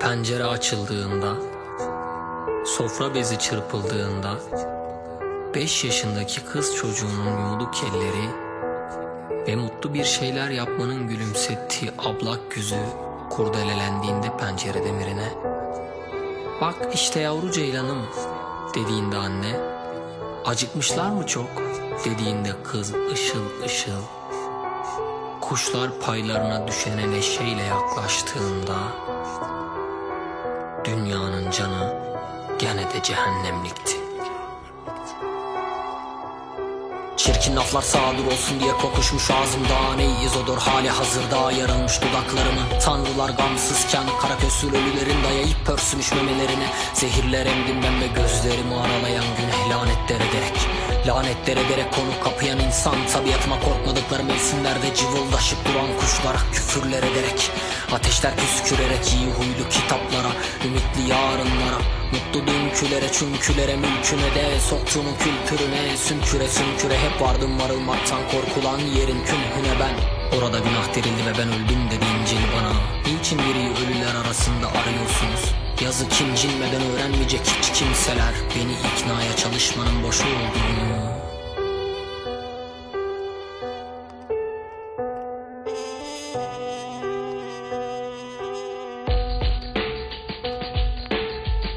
Pencere açıldığında, sofra bezi çırpıldığında, beş yaşındaki kız çocuğunun yumuduk elleri ve mutlu bir şeyler yapmanın gülümsettiği ablak yüzü kurdelelendiğinde pencere demirine, bak işte yavru ceylanım dediğinde anne, acıkmışlar mı çok? dediğinde kız ışıl ışıl, kuşlar paylarına düşene neşeyle yaklaştığında, dünyanın canı gene de cehennemlikti. Çirkin laflar sağdur olsun diye kokuşmuş ağzımda Neyiz odur hali hazırda yarılmış dudaklarımı. Tanrılar gamsızken kara kösül ölülerin dayayıp pörsümüş memelerine Zehirler emdim ben ve gözlerimi aralayan güne lanetler ederek Lanetler ederek konu kapayan insan Tabiatıma korkmadıkları mevsimlerde cıvıldaşıp duran kuşlara küfürler ederek Ateşler püskürerek iyi huylu kitaplara Ümitli yarınlara Mutlu dünkülere çünkülere mülküne de Soktuğumun kültürüne Sümküre sümküre hep vardım varılmaktan korkulan yerin künhüne ben Orada günah derildi ve ben öldüm dedi İncil bana. Niçin biri ölüler arasında arıyorsunuz? Yazık incinmeden öğrenmeyecek hiç kimseler. Beni iknaya çalışmanın boşu olduğunu.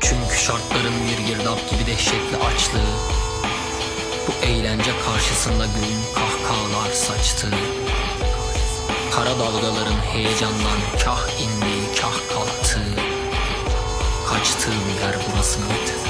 Çünkü şartların bir girdap gibi dehşetli açlığı Bu eğlence karşısında göğün kahkahalar saçtığı Kara dalgaların heyecandan kah indi kah kalktı Kaçtığım yer burası mıydı?